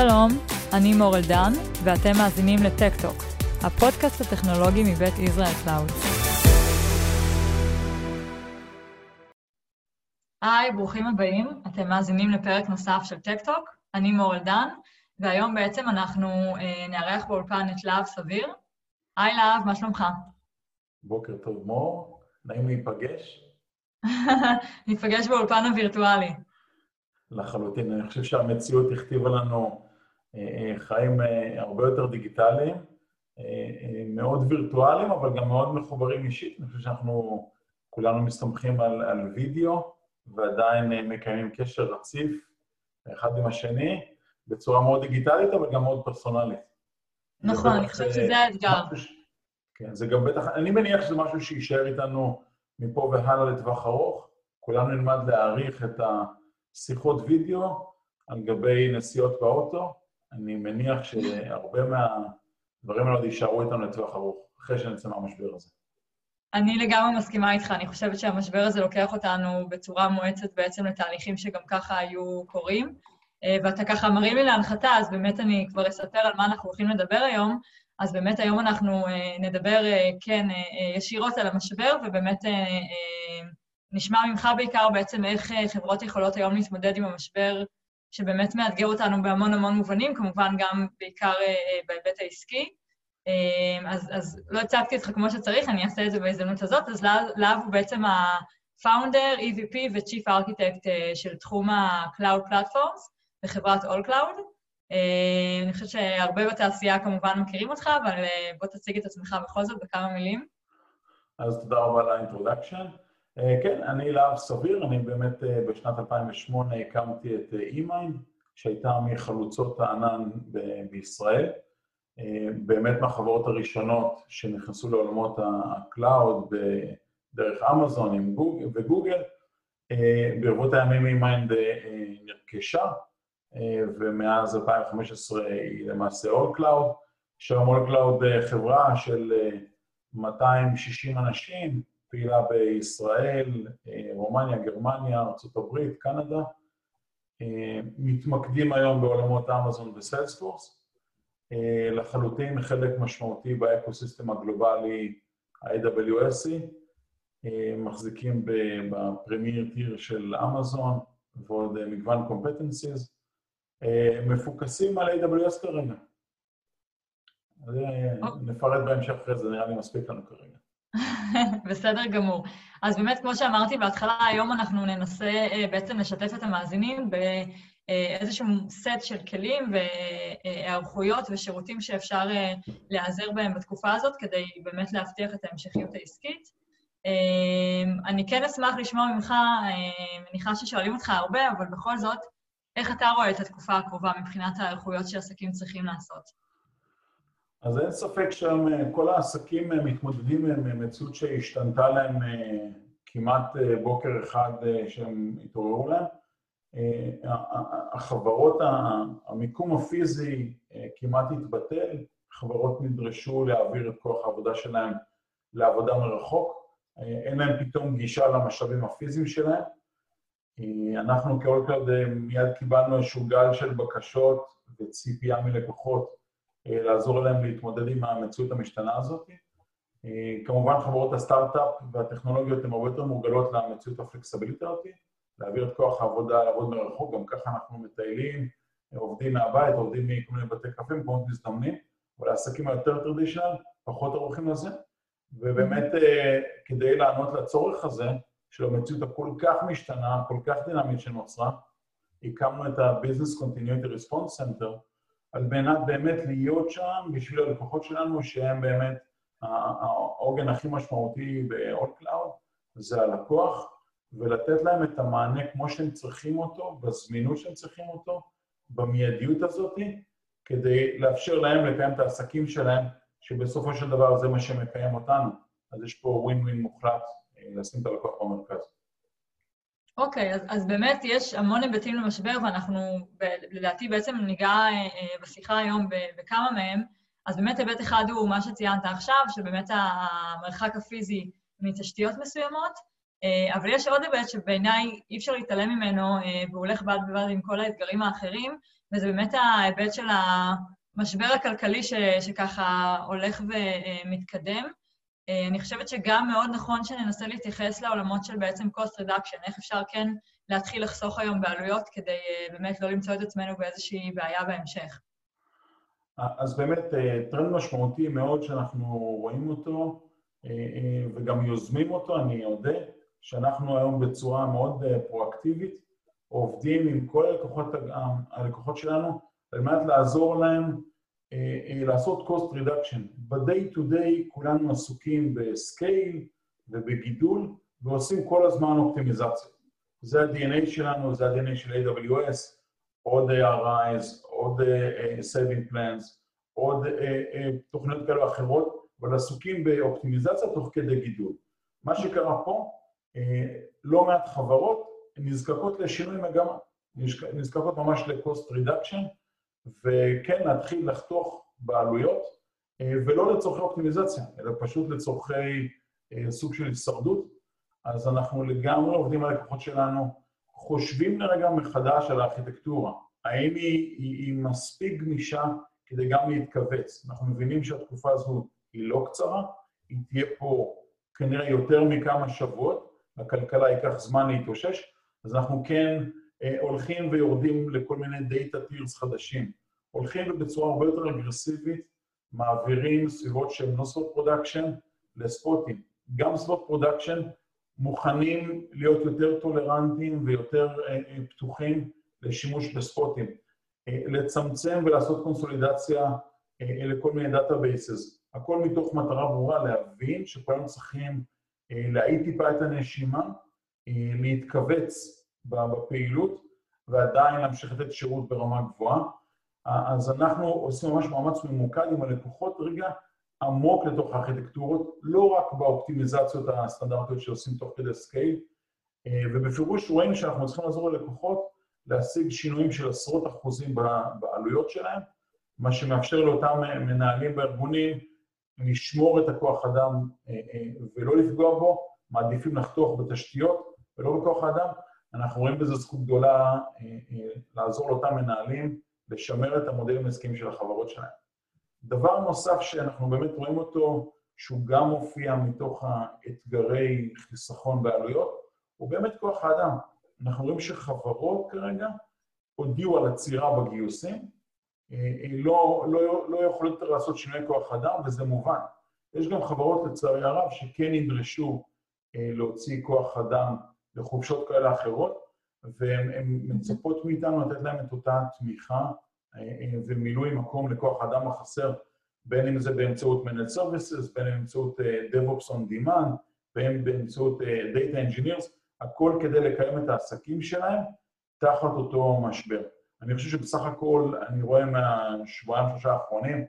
שלום, אני מור אלדן, ואתם מאזינים לטק-טוק, הפודקאסט הטכנולוגי מבית ישראל Cloud. היי, ברוכים הבאים. אתם מאזינים לפרק נוסף של טק-טוק. אני מור אלדן, והיום בעצם אנחנו אה, נארח באולפן את להב סביר. היי להב, מה שלומך? בוקר טוב, מור. נעים להיפגש. ניפגש באולפן הווירטואלי. לחלוטין. אני חושב שהמציאות הכתיבה לנו חיים אה, הרבה יותר דיגיטליים, מאוד וירטואליים, אבל גם מאוד מחוברים אישית. אני חושב שאנחנו כולנו מסתמכים על, על וידאו, ועדיין מקיימים קשר רציף אחד עם השני, בצורה מאוד דיגיטלית, אבל גם מאוד פרסונלית. נכון, אני חושבת שזה האתגר. כן, זה גם בטח, אני מניח שזה משהו שיישאר איתנו מפה והלאה לטווח ארוך. כולנו נלמד להעריך את השיחות וידאו על גבי נסיעות באוטו. אני מניח שהרבה מהדברים האלה יישארו איתנו לטווח ארוך, אחרי שנצא מהמשבר הזה. אני לגמרי מסכימה איתך, אני חושבת שהמשבר הזה לוקח אותנו בצורה מואצת בעצם לתהליכים שגם ככה היו קורים. אה, ואתה ככה מרים לי להנחתה, אז באמת אני כבר אספר על מה אנחנו הולכים לדבר היום. אז באמת היום אנחנו אה, נדבר, אה, כן, ישירות על המשבר, ובאמת נשמע ממך בעיקר בעצם איך חברות יכולות היום להתמודד עם המשבר שבאמת מאתגר אותנו בהמון המון מובנים, כמובן גם בעיקר בהיבט העסקי. אז, אז לא הצגתי אותך כמו שצריך, אני אעשה את זה בהזדמנות הזאת. אז להב הוא בעצם ה-Founder, EVP ו-Chief Architect של תחום ה-Cloud Platforms. בחברת All Cloud. אני חושבת שהרבה בתעשייה כמובן מכירים אותך, אבל בוא תציג את עצמך בכל זאת בכמה מילים. אז תודה רבה על ה introduction. Uh, כן, אני להב סביר, אני באמת uh, בשנת 2008 הקמתי את e-mind, שהייתה מחלוצות הענן בישראל. באמת מהחברות הראשונות שנכנסו לעולמות ה-cloud דרך אמזון וגוגל. ברבות הימים uh, נרכשה, ומאז 2015 היא למעשה All Cloud, שהיום All Cloud חברה של 260 אנשים, פעילה בישראל, רומניה, גרמניה, ארה"ב, קנדה, מתמקדים היום בעולמות אמזון וסיילספורס, לחלוטין חלק משמעותי באקוסיסטם הגלובלי ה-AWS, מחזיקים בפרמייר טיר של אמזון ועוד מגוון אה, מפוקסים על AWS כרגע. אה, אוקיי. נפרט בהמשך אחרי זה, נראה לי מספיק לנו כרגע. בסדר גמור. אז באמת, כמו שאמרתי בהתחלה, היום אנחנו ננסה אה, בעצם לשתף את המאזינים באיזשהו סט של כלים והיערכויות ושירותים שאפשר להיעזר בהם בתקופה הזאת, כדי באמת להבטיח את ההמשכיות העסקית. אני כן אשמח לשמוע ממך, מניחה ששואלים אותך הרבה, אבל בכל זאת, איך אתה רואה את התקופה הקרובה מבחינת האיכויות שעסקים צריכים לעשות? אז אין ספק שהיום אה, כל העסקים אה, מתמודדים עם אה, מציאות שהשתנתה להם כמעט בוקר אחד שהם התעוררו להם. החברות, המיקום הפיזי כמעט התבטל, חברות נדרשו להעביר את כוח העבודה שלהם לעבודה מרחוק, אין להם פתאום גישה למשאבים הפיזיים שלהם, אנחנו כאולקלאוד אה, מיד קיבלנו איזשהו גל של בקשות וציפייה מלקוחות לעזור להם להתמודד עם המציאות המשתנה הזאת. אה, כמובן חברות הסטארט-אפ והטכנולוגיות הן הרבה יותר מורגלות למציאות הפלקסבילית הזאת, להעביר את כוח העבודה, לעבוד מרחוק, גם ככה אנחנו מטיילים, עובדים מהבית, עובדים מכל מיני בתי קפה, מקומות מזדמנים, אבל העסקים היותר טרדישיונל פחות ערוכים לזה, ובאמת כדי לענות לצורך הזה, של המציאות הכל כך משתנה, כל כך דינמית שנוצרה, הקמנו את ה-Business Continuity Response Center על מנת באמת להיות שם בשביל הלקוחות שלנו שהם באמת העוגן הכי משמעותי ב-All Cloud, זה הלקוח, ולתת להם את המענה כמו שהם צריכים אותו, בזמינות שהם צריכים אותו, במיידיות הזאת, כדי לאפשר להם לקיים את העסקים שלהם, שבסופו של דבר זה מה שמקיים אותנו. אז יש פה ווין ווין מוחלט לשים את הלקוח במרכז. אוקיי, okay, אז, אז באמת יש המון היבטים למשבר, ואנחנו לדעתי בעצם ניגע אה, אה, בשיחה היום בכמה מהם. אז באמת היבט אחד הוא מה שציינת עכשיו, שבאמת המרחק הפיזי מתשתיות מסוימות, אבל יש עוד היבט שבעיניי אי אפשר להתעלם ממנו, והוא הולך בד בבד עם כל האתגרים האחרים, וזה באמת ההיבט של המשבר הכלכלי ש, שככה הולך ומתקדם. אני חושבת שגם מאוד נכון שננסה להתייחס לעולמות של בעצם cost reduction, איך אפשר כן להתחיל לחסוך היום בעלויות כדי באמת לא למצוא את עצמנו באיזושהי בעיה בהמשך. אז באמת טרנד משמעותי מאוד שאנחנו רואים אותו וגם יוזמים אותו, אני אודה, שאנחנו היום בצורה מאוד פרואקטיבית עובדים עם כל הלקוחות, הלקוחות שלנו על מנת לעזור להם אה, אה, לעשות cost reduction. ב-day to day כולנו עסוקים ב scale ובגידול ועושים כל הזמן אופטימיזציה. זה ה-DNA שלנו, זה ה-DNA של AWS, עוד ARIs, עוד uh, saving plans, עוד uh, uh, תוכניות כאלה ואחרות, אבל עסוקים באופטימיזציה תוך כדי גידול. מה שקרה פה, uh, לא מעט חברות נזקקות לשינוי מגמה, נזקקות ממש ל-cost reduction, וכן להתחיל לחתוך בעלויות, אה, ולא לצורכי אופטימיזציה, אלא פשוט לצורכי אה, סוג של הישרדות. אז אנחנו לגמרי עובדים על הלקוחות שלנו, חושבים לרגע מחדש על הארכיטקטורה. האם היא, היא, היא מספיק גמישה כדי גם להתכווץ? אנחנו מבינים שהתקופה הזו היא לא קצרה, היא תהיה פה כנראה יותר מכמה שבועות, לכלכלה ייקח זמן להתאושש, אז אנחנו כן הולכים ויורדים לכל מיני data tiers חדשים. הולכים ובצורה הרבה יותר אגרסיבית מעבירים סביבות של נוספות production ל spotים. גם סביבות production מוכנים להיות יותר tolerantיים ויותר אה, אה, פתוחים לשימוש ב spotים. לצמצם ולעשות קונסולידציה לכל מיני databases. הכל מתוך מטרה ברורה להבין שכולנו צריכים להאיט טיפה את הנשימה, להתכווץ בפעילות ועדיין להמשיך לתת שירות ברמה גבוהה. אז אנחנו עושים ממש מאמץ ממוקד עם הלקוחות רגע עמוק לתוך הארכיטקטורות, לא רק באופטימיזציות הסטנדרטיות שעושים תוך כדי scale, ובפירוש רואים שאנחנו צריכים לעזור ללקוחות להשיג שינויים של עשרות אחוזים בעלויות שלהם, מה שמאפשר לאותם מנהלים בארגונים לשמור את הכוח אדם אה, אה, ולא לפגוע בו, מעדיפים לחתוך בתשתיות ולא בכוח האדם, אנחנו רואים בזה זכות גדולה אה, אה, לעזור לאותם מנהלים לשמר את המודלים העסקיים של החברות שלהם. דבר נוסף שאנחנו באמת רואים אותו, שהוא גם מופיע מתוך האתגרי חיסכון בעלויות, הוא באמת כוח האדם. אנחנו רואים שחברות כרגע הודיעו על עצירה בגיוסים, אה, לא, לא, לא יכולות יותר לעשות שינוי כוח אדם, וזה מובן. יש גם חברות, לצערי הרב, שכן נדרשו להוציא כוח אדם לחופשות כאלה אחרות, והן מצפות מאיתנו לתת להם את אותה תמיכה אה, אה, ומילוי מקום לכוח האדם החסר, בין אם זה באמצעות Managed Services, בין אם באמצעות אה, DevOps on Demand, בין באמצעות Data Engineers, הכל כדי לקיים את העסקים שלהם תחת אותו משבר. אני חושב שבסך הכל, אני רואה מהשבועיים, שלושה האחרונים,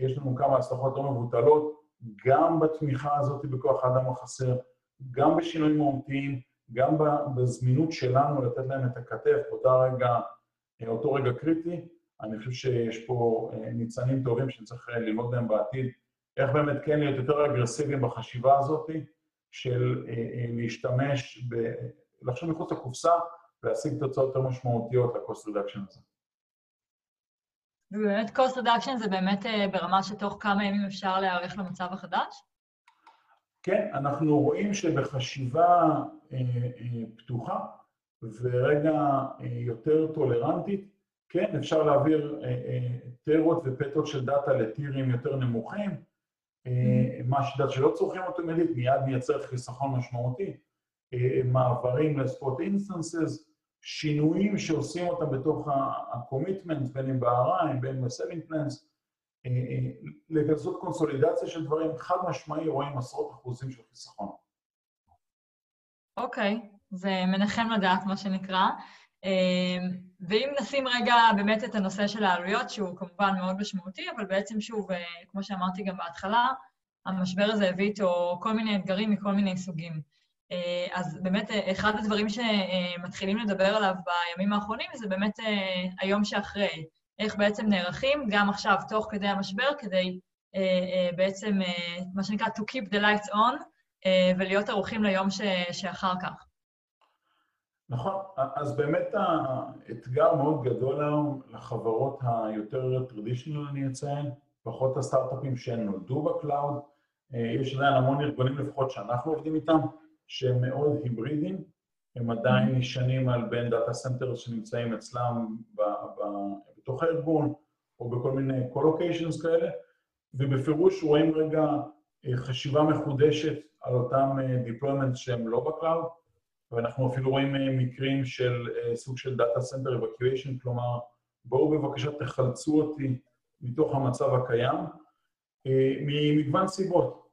יש לנו כמה הצלחות לא מבוטלות, גם בתמיכה הזאת בכוח האדם החסר, גם בשינויים מהותיים, גם בזמינות שלנו לתת להם את הכתף באותה רגע, אותו רגע קריטי. אני חושב שיש פה אה, ניצנים טובים שצריך אה, ללמוד מהם בעתיד, איך באמת כן להיות יותר אגרסיביים בחשיבה הזאת של אה, להשתמש, ב... לחשוב מחוץ לקופסה ולהשיג תוצאות יותר משמעותיות ל-cost reduction הזה. ובאמת cost reduction זה באמת ברמה שתוך כמה ימים אפשר להיערך למצב החדש? כן, אנחנו רואים שבחשיבה אה, אה, פתוחה ורגע אה, יותר tolerantית, כן, אפשר להעביר טרות ופטות של דאטה לטירים יותר נמוכים, מה ש data שלא צורכים אוטומטית, מיד מייצר חיסכון משמעותי, מעברים ל spot instances, שינויים שעושים אותם בתוך ה-commitment, בין אם ב-RI, בין אם ב- saving plans, אה, אה, לעשות קונסולידציה של דברים, חד משמעי רואים עשרות אחוזים של חיסכון. אוקיי, okay, זה מנחם לדעת, מה שנקרא. אה, ואם נשים רגע באמת את הנושא של העלויות, שהוא כמובן מאוד משמעותי, אבל בעצם שוב, כמו שאמרתי גם בהתחלה, המשבר הזה הביא איתו כל מיני אתגרים מכל מיני סוגים. אז באמת, אחד הדברים שמתחילים לדבר עליו בימים האחרונים זה באמת היום שאחרי. איך בעצם נערכים, גם עכשיו, תוך כדי המשבר, כדי uh, uh, בעצם, uh, מה שנקרא to keep the lights on, ולהיות ערוכים ליום ש, שאחר כך. נכון, אז באמת האתגר מאוד גדול היום לחברות היותר traditional, אני אציין, פחות הסטארט-אפים שנולדו ב cloud. יש עדיין המון ארגונים לפחות שאנחנו עובדים איתם, שהם מאוד hybridים, הם עדיין. נשענים על בין data center שנמצאים אצלם בתוך הארגון, או בכל מיני colocations כאלה, ובפירוש רואים רגע אה, חשיבה מחודשת על אותם אה, deployments שהם לא ב cloud, ואנחנו אפילו רואים אה, מקרים של סוג של data center evacuation, כלומר, בואו בבקשה תחלצו אותי מתוך המצב הקיים, ממגוון סיבות.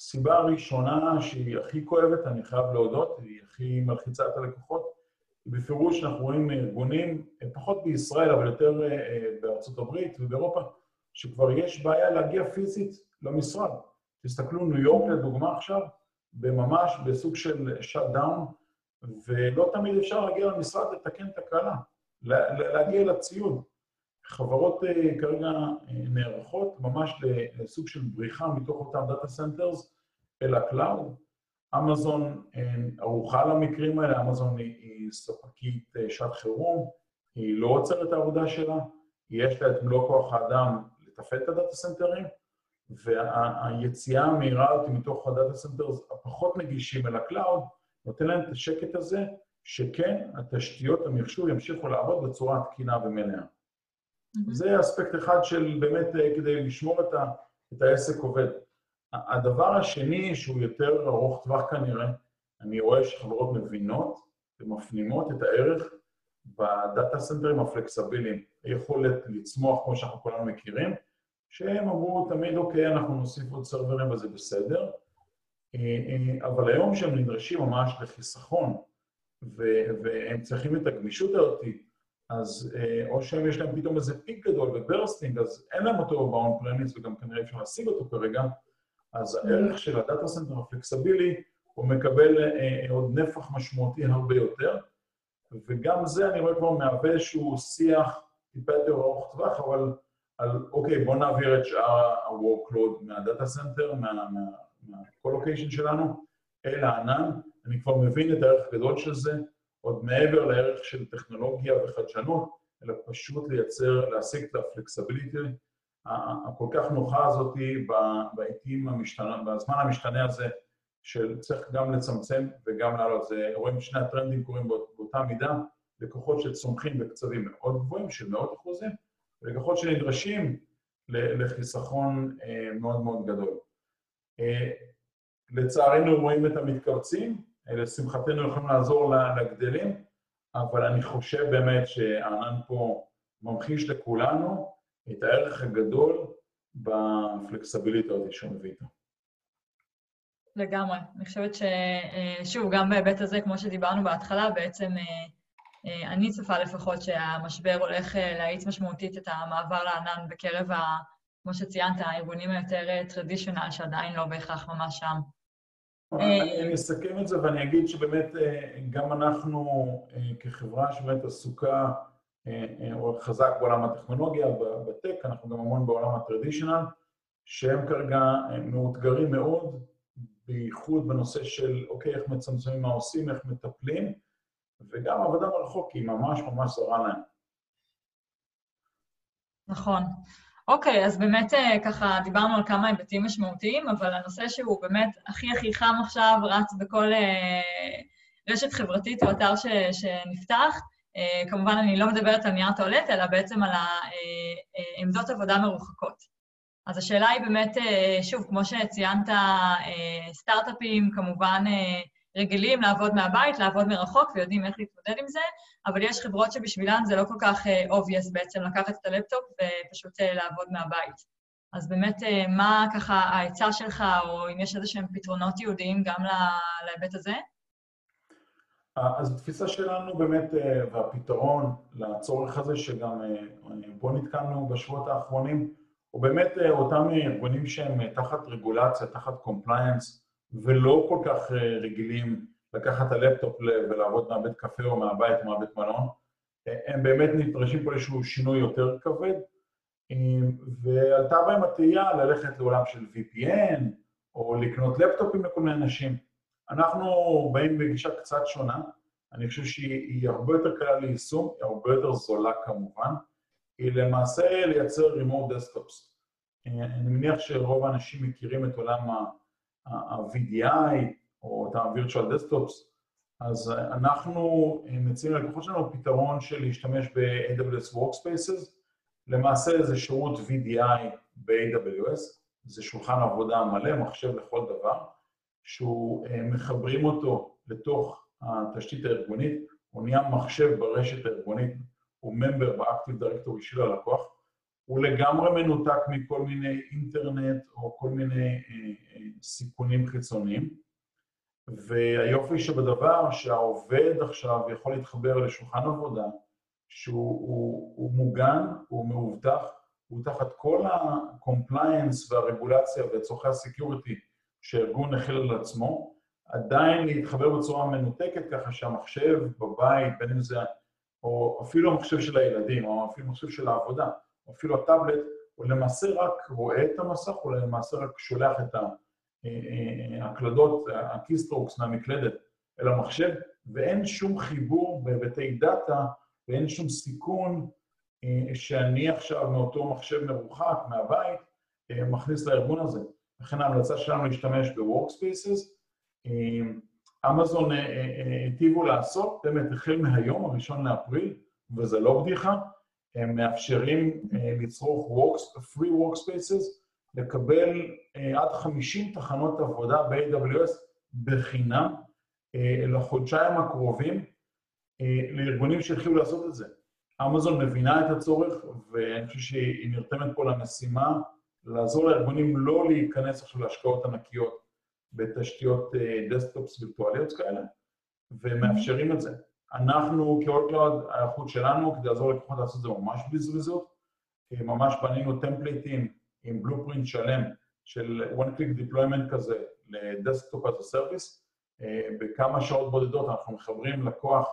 הסיבה הראשונה שהיא הכי כואבת, אני חייב להודות, היא הכי מלחיצה את הלקוחות, בפירוש אנחנו רואים ארגונים, פחות בישראל, אבל יותר בארצות הברית ובאירופה, שכבר יש בעיה להגיע פיזית למשרד. תסתכלו, ניו יורק לדוגמה עכשיו, בממש בסוג של שאט דאון, ולא תמיד אפשר להגיע למשרד לתקן תקלה, להגיע לציוד. חברות אה, כרגע אה, נערכות ממש לסוג של בריחה מתוך אותם data centers אל ה cloud. אמזון אה, ערוכה למקרים האלה, אמזון היא ספקית שעת חירום, היא לא עוצרת את העבודה שלה, יש לה את מלוא כוח האדם לתפעל את הדאטה סנטרים, והיציאה המהירה הזאת מתוך ה data centers הפחות נגישים אל ה cloud, נותן להם את השקט הזה, שכן, התשתיות, המחשוב ימשיכו לעבוד בצורה תקינה ומלאה. Mm-hmm. זה אספקט אחד של באמת אה, כדי לשמור את, ה, את העסק עובד. הדבר השני, שהוא יותר ארוך טווח כנראה, אני רואה שחברות מבינות ומפנימות את הערך בדאטה סנטרים הפלקסביליים, היכולת לצמוח כמו שאנחנו כולנו מכירים, שהם אמרו תמיד, אוקיי, אנחנו נוסיף עוד סרברים וזה בסדר, אה, אה, אבל היום שהם נדרשים ממש לחיסכון, והם צריכים את הגמישות הזאת, אז אה, או שהם יש להם פתאום איזה peak גדול ו bursting, אז אין להם אותו ב-on premise וגם כנראה אי אפשר להשיג אותו כרגע, אז הערך של ה data center ה flexible, הוא מקבל אה, עוד נפח משמעותי הרבה יותר, וגם זה אני רואה כבר מהווה איזשהו שיח טיפה יותר ארוך טווח, אבל על אוקיי, בואו נעביר את שאר ה-workload מה data center, מה colocation שלנו, אל הענן. אני כבר מבין את הערך הגדול של זה, עוד מעבר לערך של טכנולוגיה וחדשנות, אלא פשוט לייצר, להשיג את הפלקסביליטי הכל כך נוחה הזאת בעיתים המשתנה, בזמן המשתנה הזה, של צריך גם לצמצם וגם לעלות. זה, רואים שני הטרנדים קורים באותה מידה, לקוחות שצומחים בקצבים מאוד גבוהים, של מאות אחוזים, ולקוחות שנדרשים לחיסכון אה, מאוד מאוד גדול. אה, לצערנו רואים את המתכווצים, אה, לשמחתנו יכולים לעזור לגדלים, אבל אני חושב באמת שהענן פה ממחיש לכולנו את הערך הגדול בפלקסבילית הזאת שהוא מביא איתו. לגמרי. אני חושבת ששוב, גם בהיבט הזה, כמו שדיברנו בהתחלה, בעצם אה, אני צופה לפחות שהמשבר הולך אה, להאיץ משמעותית את המעבר לענן בקרב, ה, כמו שציינת, הארגונים היותר טרדישיונל, אה, שעדיין לא בהכרח ממש שם. אני אסכם את זה ואני אגיד שבאמת גם אנחנו כחברה שבאמת עסוקה חזק בעולם הטכנולוגיה, בטק, אנחנו גם המון בעולם הטרדישיונל, שהם כרגע מאותגרים מאוד, בייחוד בנושא של, אוקיי, איך מצמצמים מה עושים, איך מטפלים, וגם עבודה מרחוק היא ממש ממש זרה להם. נכון. אוקיי, אז באמת אה, ככה דיברנו על כמה היבטים משמעותיים, אבל הנושא שהוא באמת הכי הכי חם עכשיו, רץ בכל אה, רשת חברתית או אתר ש, שנפתח, אה, כמובן אני לא מדברת על נייר טואלט, אלא בעצם על עמדות עבודה מרוחקות. אז השאלה היא באמת, שוב, כמו שציינת, סטארט-אפים כמובן רגילים לעבוד מהבית, לעבוד מרחוק, ויודעים איך להתמודד עם זה, אבל יש חברות שבשבילן זה לא כל כך אה, obvious בעצם לקחת את הלפטופ ופשוט אה, לעבוד מהבית. אז באמת, אה, מה ככה העצה שלך, או אם יש איזה שהם פתרונות ייעודיים גם להיבט הזה? אז התפיסה שלנו באמת, והפתרון לצורך הזה, שגם בו נתקלנו בשבועות האחרונים, הוא באמת אותם ארגונים שהם תחת רגולציה, תחת compliance, ולא כל כך אה, רגילים לקחת את הלפטופ ולעבוד מהבית קפה או מהבית או מהבית מלון. אה, הם באמת נדרשים פה לאיזשהו שינוי יותר כבד, אה, ועלתה בהם התהייה ללכת לעולם של VPN, או לקנות לפטופים לכל מיני אנשים. אנחנו באים בגישה קצת שונה, אני חושב שהיא הרבה יותר קלה ליישום, היא הרבה יותר זולה כמובן, היא למעשה לייצר remote desktops. אני מניח שרוב האנשים מכירים את עולם ה-VDI או את ה-Virtual Desktops, אז אנחנו מציעים ללקוחות שלנו פתרון של להשתמש ב-AWS Workspaces, למעשה זה שירות VDI ב-AWS, זה שולחן עבודה מלא, מחשב לכל דבר, שהוא מחברים אותו לתוך התשתית הארגונית, הוא נהיה מחשב ברשת הארגונית, הוא ממבר באקטיב דירקטורי של הלקוח, הוא לגמרי מנותק מכל מיני אינטרנט או כל מיני אה, אה, סיכונים חיצוניים. והיופי שבדבר שהעובד עכשיו יכול להתחבר לשולחן עבודה שהוא הוא, הוא מוגן, הוא מאובטח, הוא תחת כל ה-compliance והרגולציה וצורכי ה-security שהארגון הכיל על עצמו, עדיין להתחבר בצורה מנותקת ככה שהמחשב בבית, בין אם זה, או אפילו המחשב של הילדים, או אפילו המחשב של העבודה, או אפילו הטאבלט, הוא למעשה רק רואה את המסך, הוא למעשה רק שולח את ההקלדות, ה keystrokes מהמקלדת אל המחשב, ואין שום חיבור בהיבטי data, ואין שום סיכון אה, שאני עכשיו מאותו מחשב מרוחק מהבית אה, מכניס לארגון הזה. לכן ההמלצה שלנו להשתמש ב-Workspaces, אמזון אה, אה, אה, היטיבו לעשות, באמת, החל מהיום, הראשון לאפריל, וזה לא בדיחה, הם מאפשרים לצרוך free workspaces, לקבל עד 50 תחנות עבודה ב-AWS בחינם לחודשיים הקרובים לארגונים שהתחילו לעשות את זה. אמזון מבינה את הצורך, ואני חושב שהיא נרתמת פה למשימה לעזור לארגונים לא להיכנס עכשיו להשקעות ענקיות בתשתיות דסקטופס אה, וירטואליות כאלה, ומאפשרים את זה. אנחנו כאורקלאוד, ההיערכות שלנו כדי לעזור לקוחות לעשות את זה ממש בזריזות, ממש בנינו טמפליטים עם blueprint שלם של one click deployment כזה ל desktop as a service, אה, בכמה שעות בודדות אנחנו מחברים לקוח,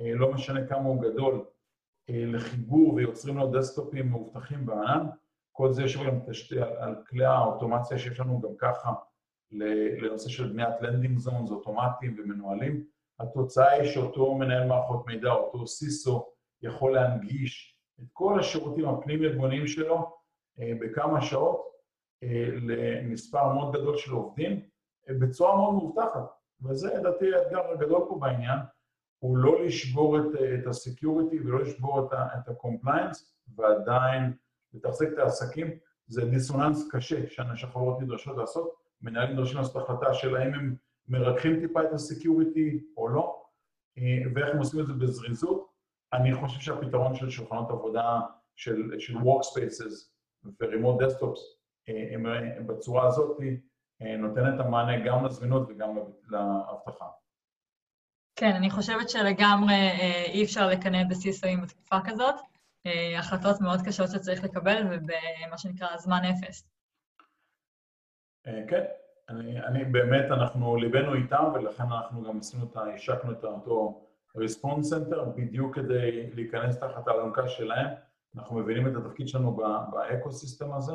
אה, לא משנה כמה הוא גדול, לחיבור ויוצרים לו דסקטופים מאובטחים בענן, כל זה יושב גם על כלי האוטומציה שיש לנו גם ככה לנושא של בניית landing zones אוטומטיים ומנוהלים. התוצאה היא שאותו מנהל מערכות מידע, אותו CISO, יכול להנגיש את כל השירותים הפנים-ארגוניים שלו אה, בכמה שעות אה, למספר מאוד גדול של עובדים אה, בצורה מאוד מאובטחת. וזה לדעתי האתגר הגדול פה בעניין, הוא לא לשבור את, את ה-security ולא לשבור את ה-compliance, ועדיין לתחזק את העסקים. זה דיסוננס קשה שהחברות נדרשות לעשות, מנהלים נדרשים לעשות החלטה של האם הם מרככים טיפה את הסקיוריטי או לא, אה, ואיך הם עושים את זה בזריזות. אני חושב שהפתרון של שולחנות עבודה, של, של Workspaces ו-Remote Desktops הם, הם בצורה הזאת אה, נותן את המענה גם לזמינות וגם לאבטחה. כן, אני חושבת שלגמרי אה, אי אפשר לקנא בסיסויים בתקופה כזאת. החלטות מאוד קשות שצריך לקבל, ובמה שנקרא זמן אפס. אה, כן, אני, אני באמת, אנחנו, ליבנו איתם, ולכן אנחנו גם עשינו את ה... השקנו את אותו response center, בדיוק כדי להיכנס תחת האלונקה שלהם. אנחנו מבינים את התפקיד שלנו באקו-סיסטם הזה,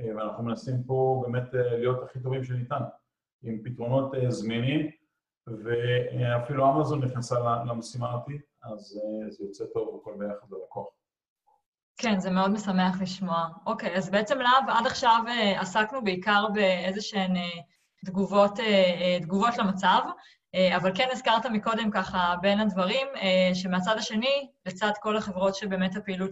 אה, ואנחנו מנסים פה באמת אה, להיות הכי טובים שניתן, עם פתרונות זמינים, ואפילו אמזון נכנסה למשימה הזאת, אז זה יוצא טוב הכל ביחד ללקוח. כן, זה מאוד משמח לשמוע. אוקיי, אז בעצם להב, עד עכשיו אה, עסקנו בעיקר באיזה שהן אה, תגובות, אה, תגובות למצב, אבל כן הזכרת מקודם ככה בין הדברים, שמהצד השני, לצד כל החברות שבאמת הפעילות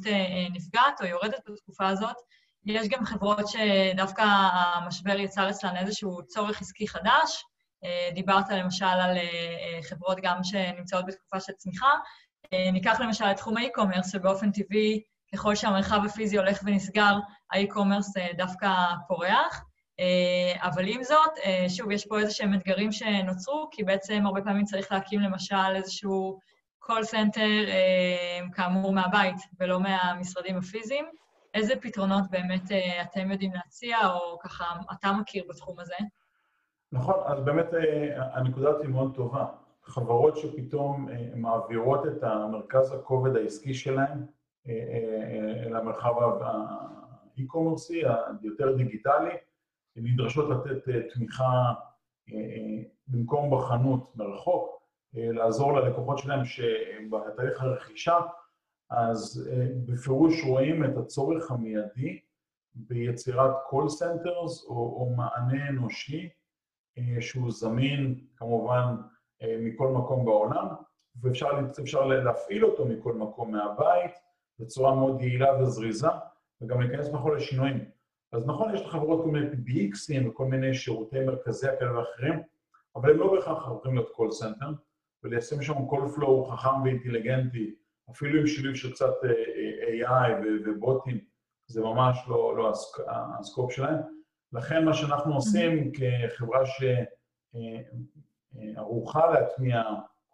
נפגעת או יורדת בתקופה הזאת, יש גם חברות שדווקא המשבר יצר אצלן איזשהו צורך עסקי חדש. דיברת למשל על חברות גם שנמצאות בתקופה של צמיחה. ניקח למשל את תחום האי-קומרס, שבאופן טבעי ככל שהמרחב הפיזי הולך ונסגר, האי-קומרס אה, דווקא פורח. אה, אבל עם זאת, אה, שוב, יש פה איזה שהם אתגרים שנוצרו, כי בעצם הרבה פעמים צריך להקים למשל איזשהו call center, כאמור, מהבית ולא מהמשרדים הפיזיים. איזה פתרונות באמת אתם יודעים להציע, או ככה אתה מכיר בתחום הזה? נכון, אז באמת הנקודה הזאת היא מאוד טובה. חברות שפתאום מעבירות את המרכז הכובד העסקי שלהן למרחב האי-קומרסי, היותר דיגיטלי, נדרשות לתת תמיכה במקום בחנות מרחוק, לעזור ללקוחות שלהם שבתהליך הרכישה, אז בפירוש רואים את הצורך המיידי ביצירת call centers או, או מענה אנושי שהוא זמין כמובן מכל מקום בעולם, ואפשר להפעיל אותו מכל מקום מהבית בצורה מאוד יעילה וזריזה, וגם להיכנס בכל השינויים. אז נכון, יש לחברות כל מיני PBXים וכל מיני שירותי מרכזי כאלה ואחרים, אבל הם לא בהכרח הולכים להיות call center, וליישם שם call flow חכם ואינטליגנטי, אפילו עם שילוב של קצת AI ובוטים, זה ממש לא, לא הסקופ שלהם. לכן מה שאנחנו עושים כחברה שערוכה להטמיע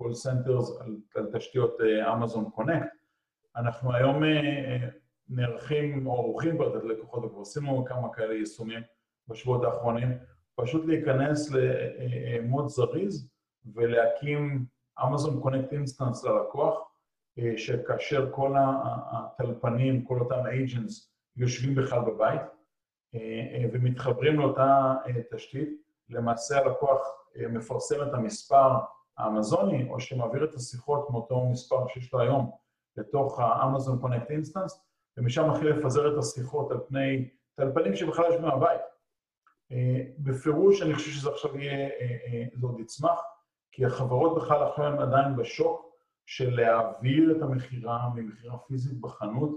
call centers על, על תשתיות אמזון Connect, אנחנו היום נערכים או ערוכים כבר לתת לקוחות, וכבר עשינו כמה כאלה יישומים בשבועות האחרונים, פשוט להיכנס למוד זריז ולהקים אמזון Connect instance ללקוח, שכאשר כל הטלפנים, כל אותם agents יושבים בכלל בבית ומתחברים לאותה תשתית, למעשה הלקוח מפרסם את המספר האמזוני, או שמעביר את השיחות מאותו מספר שיש לו היום לתוך ה-Amazon Connect Instance, ומשם מתחיל לפזר את השיחות על פני טלפנים שבכלל יושבים מהבית. בפירוש אני חושב שזה עכשיו יהיה, זה עוד יצמח, כי החברות בכלל עכשיו הן עדיין בשוק של להעביר את המכירה ממכירה פיזית בחנות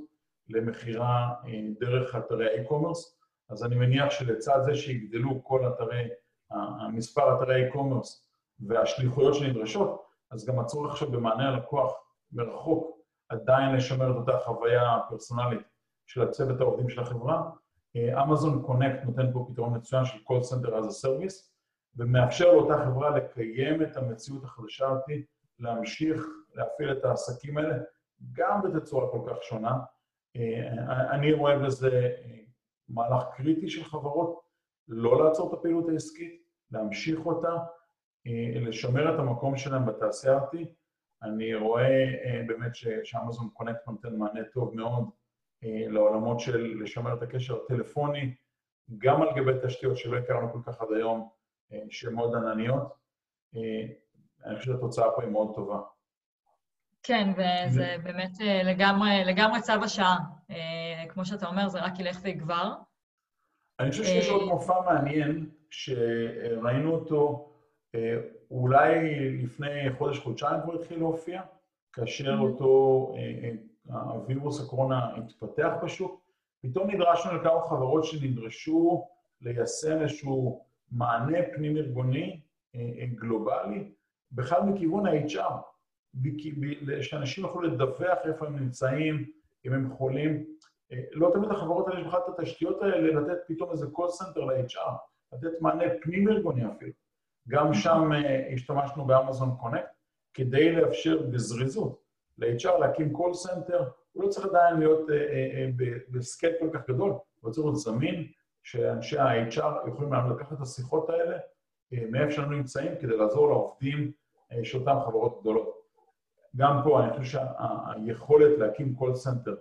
למכירה דרך אתרי האי-קומרס, אז אני מניח שלצד זה שיגדלו כל אתרי, המספר אתרי האי-קומרס והשליחויות שנדרשות, אז גם הצורך עכשיו במענה הלקוח מרחוק עדיין לשמר את אותה חוויה פרסונלית של הצוות העובדים של החברה. אמזון קונקט נותן פה פתרון מצוין של call center as a service, ומאפשר לאותה חברה לקיים את המציאות החדשה הזאת, להמשיך להפעיל את העסקים האלה, גם בתצורה כל כך שונה. אני רואה בזה מהלך קריטי של חברות, לא לעצור את הפעילות העסקית, להמשיך אותה, לשמר את המקום שלהם בתעשייה הזאת. אני רואה באמת שאמזון קונקט נותן מענה טוב מאוד לעולמות של לשמר את הקשר הטלפוני, גם על גבי תשתיות שלא הכרנו כל כך עד היום, שהן מאוד ענניות. אני חושב שהתוצאה פה היא מאוד טובה. כן, וזה באמת לגמרי, לגמרי צו השעה. כמו שאתה אומר, זה רק ילך ויגבר. אני חושב שיש עוד מופע מעניין, שראינו אותו אולי לפני חודש-חודשיים כבר התחיל להופיע, כאשר אותו הווירוס הקורונה התפתח בשוק, פתאום נדרשנו לכמה חברות שנדרשו ליישם איזשהו מענה פנים-ארגוני גלובלי, בכלל מכיוון ה-HR, שאנשים יוכלו לדווח איפה הם נמצאים, אם הם חולים. לא תמיד החברות האלה יש בכלל את התשתיות האלה לתת פתאום איזה call center ל-HR, לתת מענה פנים-ארגוני אפילו. גם שם השתמשנו באמזון קונקט, כדי לאפשר בזריזות ל-HR להקים call center, הוא לא צריך עדיין להיות בסקייל כל כך גדול, הוא צריך להיות זמין, שאנשי ה-HR יכולים לקחת את השיחות האלה מאיפה שאנו נמצאים, כדי לעזור לעובדים של אותן חברות גדולות. גם פה אני חושב שהיכולת להקים call center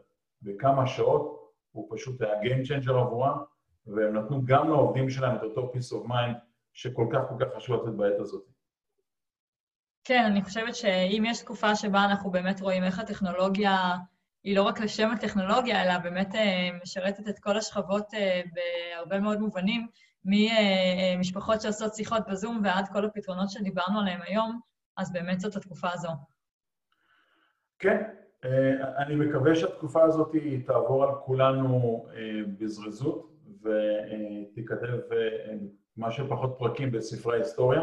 בכמה שעות, הוא פשוט היה game changer עבורם, והם נתנו גם לעובדים שלהם את אותו peace of mind שכל כך כל כך חשוב לתת בעת הזאת. כן, אני חושבת שאם יש תקופה שבה אנחנו באמת רואים איך הטכנולוגיה היא לא רק לשם הטכנולוגיה, אלא באמת משרתת את כל השכבות בהרבה מאוד מובנים, ממשפחות שעושות שיחות בזום ועד כל הפתרונות שדיברנו עליהם היום, אז באמת זאת התקופה הזו. כן, אני מקווה שהתקופה הזאת תעבור על כולנו בזריזות ותיכתב מה שפחות פרקים בספרי ההיסטוריה,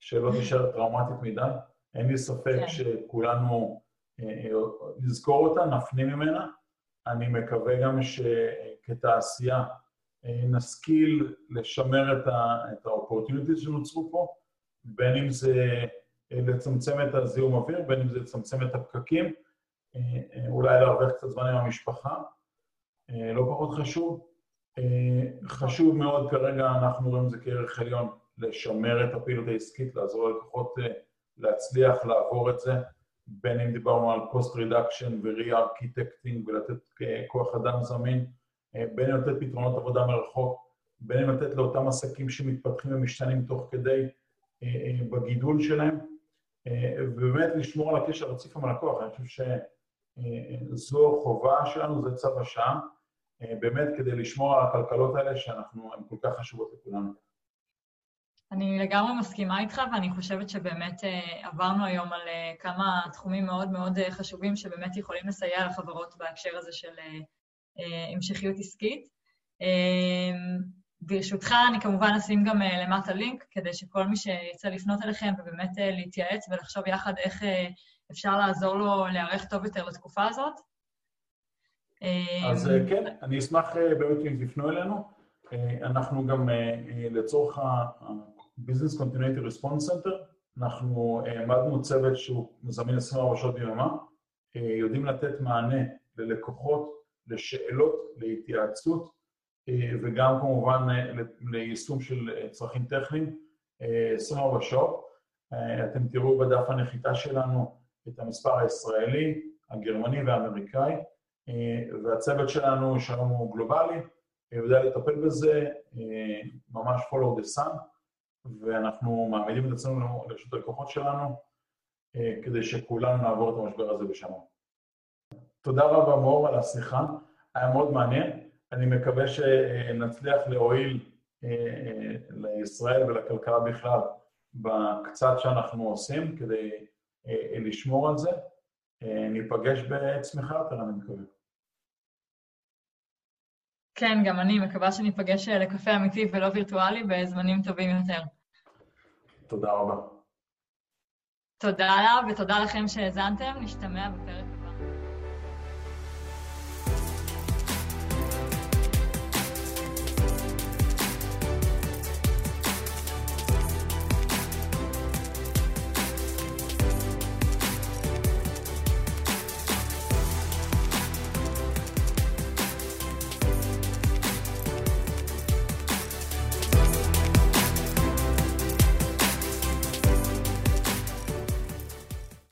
שלא תישאר טראומטית מדי. אין לי ספק שכולנו נזכור אותה, נפנים ממנה. אני מקווה גם שכתעשייה נשכיל לשמר את ה-opportunities שנוצרו פה, בין אם זה לצמצם את הזיהום אוויר, בין אם זה לצמצם את הפקקים, אולי להרוויח קצת זמן עם המשפחה, לא פחות חשוב. חשוב מאוד כרגע, אנחנו רואים את זה כערך עליון, לשמר את הפעילות העסקית, לעזור ללקוחות להצליח לעבור את זה, בין אם דיברנו על cost reduction ו-re-architecting ולתת כוח אדם זמין, בין אם לתת פתרונות עבודה מרחוק, בין אם לתת לאותם עסקים שמתפתחים ומשתנים תוך כדי בגידול שלהם, ובאמת לשמור על הקשר רציף עם הלקוח. אני חושב שזו חובה שלנו, זה צו השעה, באמת כדי לשמור על הכלכלות האלה שהן כל כך חשובות לכולנו. אני לגמרי מסכימה איתך, ואני חושבת שבאמת עברנו היום על כמה תחומים מאוד מאוד חשובים שבאמת יכולים לסייע לחברות בהקשר הזה של המשכיות עסקית. ברשותך, אני כמובן אשים גם למטה לינק, כדי שכל מי שיצא לפנות אליכם ובאמת להתייעץ ולחשוב יחד איך אפשר לעזור לו להיערך טוב יותר לתקופה הזאת. אז כן, אני אשמח באמת אם תפנו אלינו. אנחנו גם לצורך ה-Business Continuity Response Center, אנחנו העמדנו צוות שהוא מזמין 24 שעות ביממה, יודעים לתת מענה ללקוחות, לשאלות, להתייעצות, וגם כמובן ליישום של צרכים טכניים, 24 שעות. אתם תראו בדף הנחיתה שלנו את המספר הישראלי, הגרמני והאמריקאי, והצוות שלנו, שהיום הוא גלובלי, יודע לטפל בזה, ממש follow the sun, ואנחנו מעמידים את עצמנו לרשות הלקוחות שלנו, כדי שכולנו נעבור את המשבר הזה בשלום. תודה רבה, מור, על השיחה, היה מאוד מעניין. אני מקווה שנצליח להועיל לישראל ולכלכלה בכלל בקצת שאנחנו עושים כדי לשמור על זה. ניפגש בצמיחה יותר, אני מקווה. כן, גם אני מקווה שניפגש לקפה אמיתי ולא וירטואלי בזמנים טובים יותר. תודה רבה. תודה לה, ותודה לכם שהאזנתם, נשתמע בפרק.